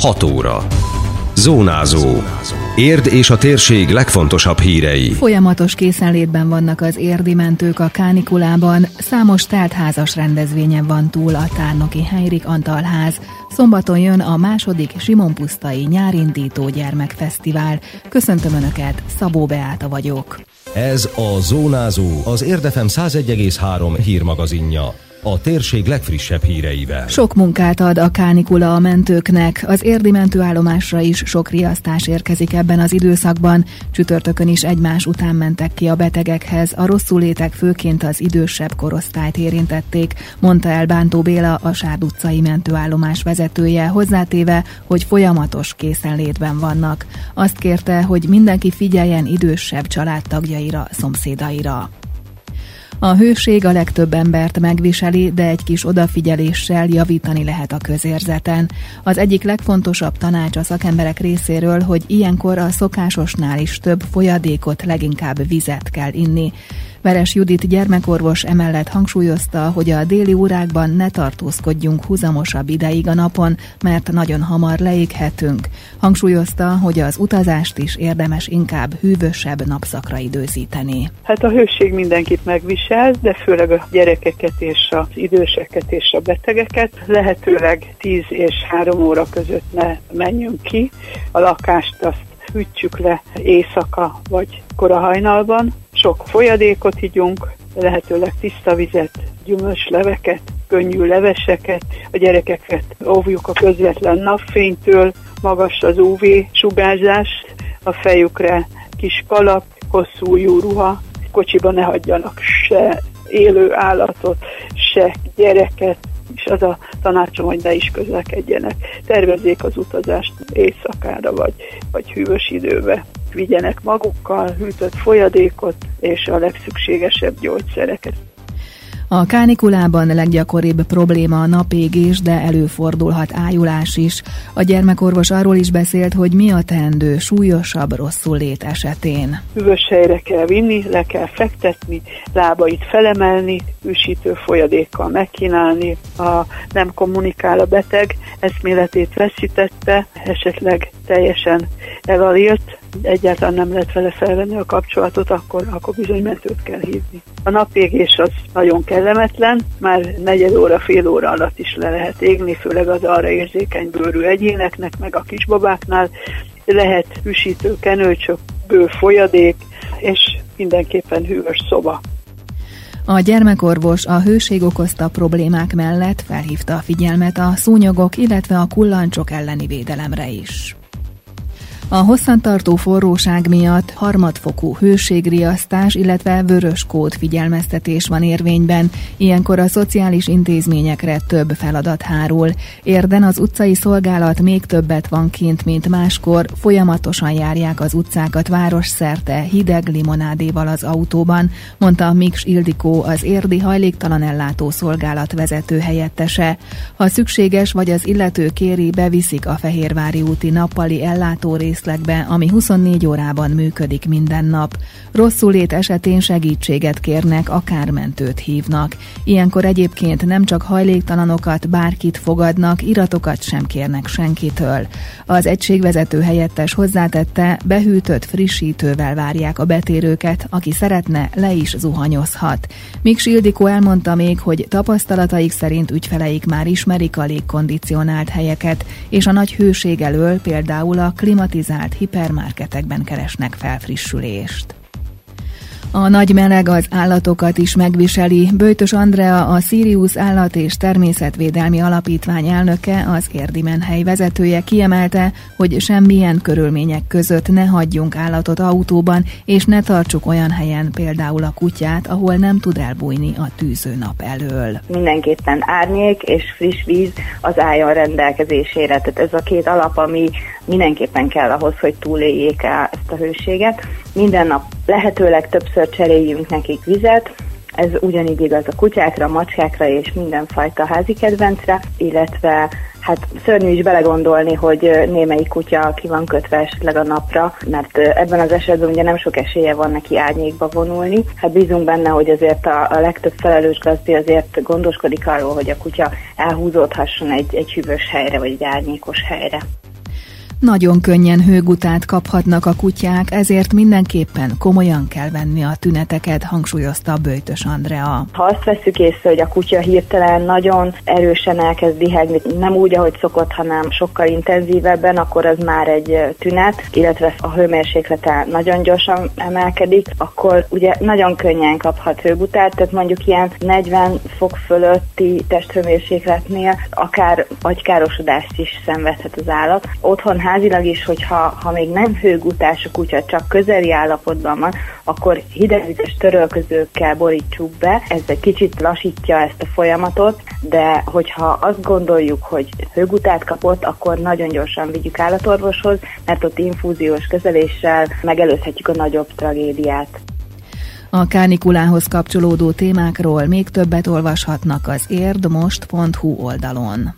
6 óra. Zónázó. Érd és a térség legfontosabb hírei. Folyamatos készenlétben vannak az érdi mentők a kánikulában, számos teltházas rendezvényen van túl a Tárnoki Heirik Antalház. Szombaton jön a második Simon Pusztai Nyárindító Gyermekfesztivál. Köszöntöm Önöket, Szabó Beáta vagyok. Ez a Zónázó, az Érdefem 101,3 hírmagazinja a térség legfrissebb híreivel. Sok munkát ad a kánikula a mentőknek, az érdi mentőállomásra is sok riasztás érkezik ebben az időszakban. Csütörtökön is egymás után mentek ki a betegekhez, a rosszulétek főként az idősebb korosztályt érintették, mondta el Bántó Béla, a Sárd utcai mentőállomás vezetője, hozzátéve, hogy folyamatos készenlétben vannak. Azt kérte, hogy mindenki figyeljen idősebb családtagjaira, szomszédaira. A hőség a legtöbb embert megviseli, de egy kis odafigyeléssel javítani lehet a közérzeten. Az egyik legfontosabb tanács a szakemberek részéről, hogy ilyenkor a szokásosnál is több folyadékot, leginkább vizet kell inni. Veres Judit gyermekorvos emellett hangsúlyozta, hogy a déli órákban ne tartózkodjunk húzamosabb ideig a napon, mert nagyon hamar leéghetünk. Hangsúlyozta, hogy az utazást is érdemes inkább hűvösebb napszakra időzíteni. Hát a hőség mindenkit megvisel, de főleg a gyerekeket és az időseket és a betegeket. Lehetőleg 10 és 3 óra között ne menjünk ki. A lakást azt hűtsük le éjszaka vagy korahajnalban. Sok folyadékot igyunk, lehetőleg tiszta vizet, gyümölcs leveket, könnyű leveseket, a gyerekeket óvjuk a közvetlen napfénytől, magas az UV sugárzást, a fejükre kis kalap, hosszú jó ruha, kocsiba ne hagyjanak se élő állatot, se gyereket, és az a tanácsom, hogy ne is közlekedjenek. Tervezzék az utazást éjszakára, vagy, vagy hűvös időbe. Vigyenek magukkal hűtött folyadékot és a legszükségesebb gyógyszereket. A kánikulában leggyakoribb probléma a napégés, de előfordulhat ájulás is. A gyermekorvos arról is beszélt, hogy mi a teendő súlyosabb rosszul lét esetén. Hűvös helyre kell vinni, le kell fektetni, lábait felemelni, ősítő folyadékkal megkínálni. Ha nem kommunikál a beteg, eszméletét veszítette, esetleg teljesen elalilt, egyáltalán nem lehet vele felvenni a kapcsolatot, akkor, akkor bizony mentőt kell hívni. A napégés az nagyon kellemetlen, már negyed óra, fél óra alatt is le lehet égni, főleg az arra érzékeny bőrű egyéneknek, meg a kisbabáknál. Lehet hűsítő kenőcsök, bő folyadék, és mindenképpen hűvös szoba. A gyermekorvos a hőség okozta problémák mellett felhívta a figyelmet a szúnyogok, illetve a kullancsok elleni védelemre is. A hosszantartó forróság miatt harmadfokú hőségriasztás, illetve vörös kód figyelmeztetés van érvényben. Ilyenkor a szociális intézményekre több feladat hárul. Érden az utcai szolgálat még többet van kint, mint máskor. Folyamatosan járják az utcákat város szerte hideg limonádéval az autóban, mondta Miks Ildikó, az érdi hajléktalan ellátó szolgálat vezető helyettese. Ha szükséges vagy az illető kéri, beviszik a Fehérvári úti nappali ellátó részlegbe, ami 24 órában működik minden nap. Rosszul lét esetén segítséget kérnek, akár mentőt hívnak. Ilyenkor egyébként nem csak hajléktalanokat, bárkit fogadnak, iratokat sem kérnek senkitől. Az egységvezető helyettes hozzátette, behűtött frissítővel várják a betérőket, aki szeretne, le is zuhanyozhat. Míg Sildikó elmondta még, hogy tapasztalataik szerint ügyfeleik már ismerik a légkondicionált helyeket, és a nagy hőség elől például a klimatizált hipermarketekben keresnek felfrissülést. A nagy meleg az állatokat is megviseli. Böjtös Andrea, a Sirius Állat és Természetvédelmi Alapítvány elnöke, az Érdi Menhely vezetője kiemelte, hogy semmilyen körülmények között ne hagyjunk állatot autóban, és ne tartsuk olyan helyen, például a kutyát, ahol nem tud elbújni a tűző nap elől. Mindenképpen árnyék és friss víz az álljon rendelkezésére. Tehát ez a két alap, ami mindenképpen kell ahhoz, hogy túléljék ezt a hőséget. Minden nap lehetőleg többször cseréljünk nekik vizet, ez ugyanígy igaz a kutyákra, macskákra és mindenfajta házi kedvencre, illetve hát szörnyű is belegondolni, hogy némelyik kutya ki van kötve esetleg a napra, mert ebben az esetben ugye nem sok esélye van neki árnyékba vonulni. Hát bízunk benne, hogy azért a, a legtöbb felelős gazdi azért gondoskodik arról, hogy a kutya elhúzódhasson egy, egy hűvös helyre vagy egy árnyékos helyre. Nagyon könnyen hőgutát kaphatnak a kutyák, ezért mindenképpen komolyan kell venni a tüneteket, hangsúlyozta Böjtös Andrea. Ha azt veszük észre, hogy a kutya hirtelen nagyon erősen elkezd dihegni, nem úgy, ahogy szokott, hanem sokkal intenzívebben, akkor az már egy tünet, illetve a hőmérséklete nagyon gyorsan emelkedik, akkor ugye nagyon könnyen kaphat hőgutát, tehát mondjuk ilyen 40 fok fölötti testhőmérsékletnél akár agykárosodást is szenvedhet az állat. Otthon házilag is, hogyha ha még nem hőgutás a kutya, csak közeli állapotban van, akkor hidegvizes törölközőkkel borítsuk be. Ez egy kicsit lassítja ezt a folyamatot, de hogyha azt gondoljuk, hogy hőgutát kapott, akkor nagyon gyorsan vigyük állatorvoshoz, mert ott infúziós kezeléssel megelőzhetjük a nagyobb tragédiát. A kánikulához kapcsolódó témákról még többet olvashatnak az érdmost.hu oldalon.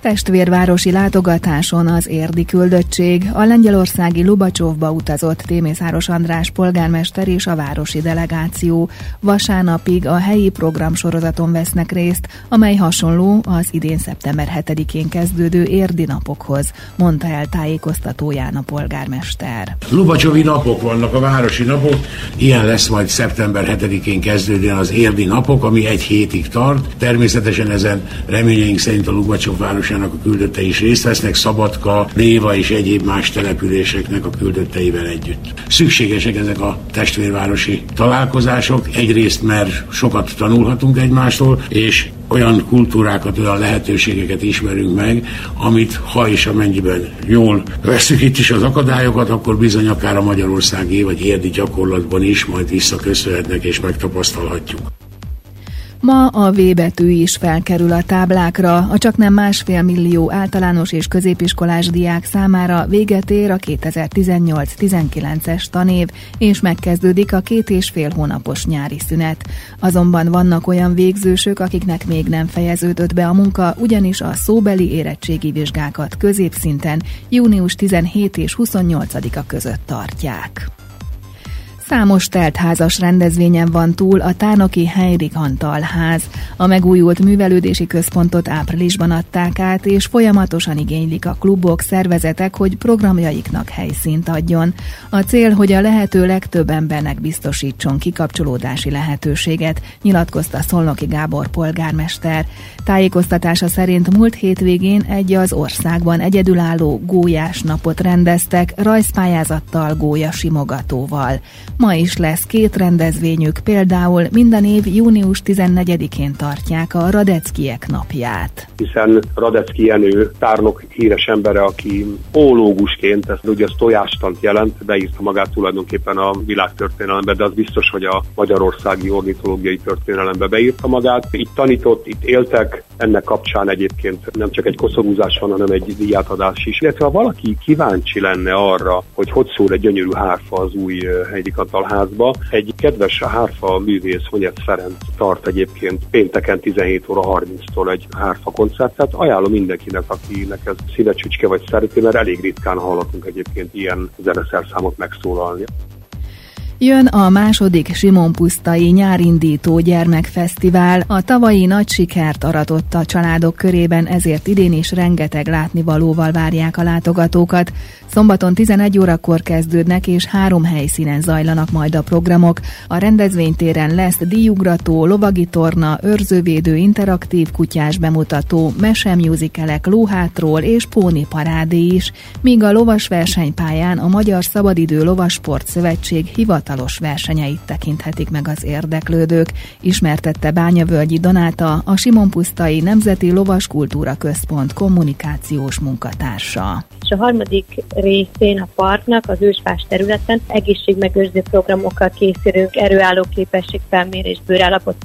Testvérvárosi látogatáson az érdi küldöttség a lengyelországi Lubacsovba utazott Témészáros András polgármester és a városi delegáció. Vasárnapig a helyi programsorozaton vesznek részt, amely hasonló az idén szeptember 7-én kezdődő érdi napokhoz, mondta el tájékoztatóján a polgármester. Lubacsovi napok vannak, a városi napok, ilyen lesz majd szeptember 7-én kezdődően az érdi napok, ami egy hétig tart. Természetesen ezen reményeink szerint a Lubacsov város városának a küldöttei is részt vesznek, Szabadka, Léva és egyéb más településeknek a küldötteivel együtt. Szükségesek ezek a testvérvárosi találkozások, egyrészt mert sokat tanulhatunk egymástól, és olyan kultúrákat, olyan lehetőségeket ismerünk meg, amit ha és amennyiben jól veszük itt is az akadályokat, akkor bizony akár a magyarországi vagy érdi gyakorlatban is majd visszaköszönhetnek és megtapasztalhatjuk. Ma a V betű is felkerül a táblákra. A csak nem másfél millió általános és középiskolás diák számára véget ér a 2018-19-es tanév, és megkezdődik a két és fél hónapos nyári szünet. Azonban vannak olyan végzősök, akiknek még nem fejeződött be a munka, ugyanis a szóbeli érettségi vizsgákat középszinten június 17 és 28-a között tartják. Számos teltházas rendezvényen van túl a Tárnoki Heinrich Antal ház. A megújult művelődési központot áprilisban adták át, és folyamatosan igénylik a klubok, szervezetek, hogy programjaiknak helyszínt adjon. A cél, hogy a lehető legtöbb embernek biztosítson kikapcsolódási lehetőséget, nyilatkozta Szolnoki Gábor polgármester. Tájékoztatása szerint múlt hétvégén egy az országban egyedülálló gólyás napot rendeztek rajzpályázattal, gólya simogatóval. Ma is lesz két rendezvényük, például minden év június 14-én tartják a Radeckiek napját. Hiszen Radecki Jenő tárnok híres embere, aki ólógusként, ez ugye az tojástant jelent, beírta magát tulajdonképpen a világtörténelembe, de az biztos, hogy a magyarországi ornitológiai történelembe beírta magát. Itt tanított, itt éltek, ennek kapcsán egyébként nem csak egy koszorúzás van, hanem egy díjátadás is. Illetve ha valaki kíváncsi lenne arra, hogy hogy szól egy gyönyörű hárfa az új Heidi Katalházba, egy kedves hárfa művész, Honyet Ferenc tart egyébként pénteken 17 óra 30-tól egy hárfa koncertet. Ajánlom mindenkinek, akinek ez szívecsücske vagy szereti, mert elég ritkán hallhatunk egyébként ilyen zeneszerszámot megszólalni. Jön a második Simon Pusztai nyárindító gyermekfesztivál. A tavalyi nagy sikert aratott a családok körében, ezért idén is rengeteg látnivalóval várják a látogatókat. Szombaton 11 órakor kezdődnek, és három helyszínen zajlanak majd a programok. A rendezvénytéren lesz díjugrató, lovagi torna, őrzővédő interaktív kutyás bemutató, mesemjuzikelek lóhátról és póni parádé is, míg a lovas versenypályán a Magyar Szabadidő Lovasport Szövetség hivatalos versenyeit tekinthetik meg az érdeklődők, ismertette Bányavölgyi Donáta, a Simon Pusztai Nemzeti Lovaskultúra Központ kommunikációs munkatársa. És a harmadik részén a parknak, az ősfás területen egészségmegőrző programokkal készülünk, erőálló képességfelmérés, bőrállapot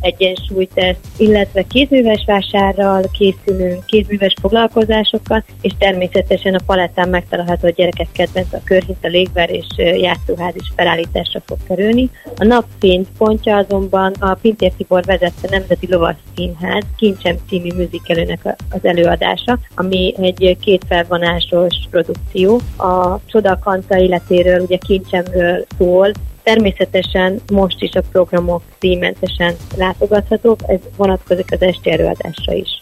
felmérés, egyensúlyteszt, illetve kézműves vásárral készülünk, kézműves foglalkozásokkal, és természetesen a palettán megtalálható a gyerekek kedvenc a körhinta légver és játszóház is felállításra fog kerülni. A nap pontja azonban a Pintér Tibor vezette Nemzeti Lovas Színház Kincsem című műzikelőnek az előadása, ami egy két felvonásos produkció. A Csodakanta életéről, ugye Kincsemről szól, Természetesen most is a programok díjmentesen látogathatók, ez vonatkozik az esti előadásra is.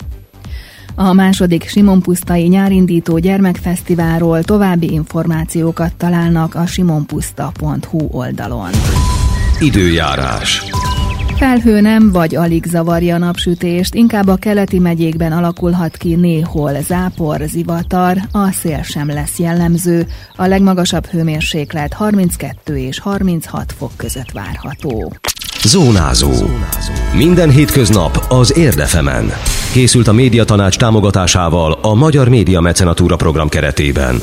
A második Simon Pusztai nyárindító gyermekfesztiválról további információkat találnak a simonpuszta.hu oldalon. Időjárás. Felhő nem vagy alig zavarja a napsütést, inkább a keleti megyékben alakulhat ki néhol zápor, zivatar, a szél sem lesz jellemző, a legmagasabb hőmérséklet 32 és 36 fok között várható. Zónázó. Minden hétköznap az Érdefemen. Készült a médiatanács támogatásával a Magyar Média Mecenatúra program keretében.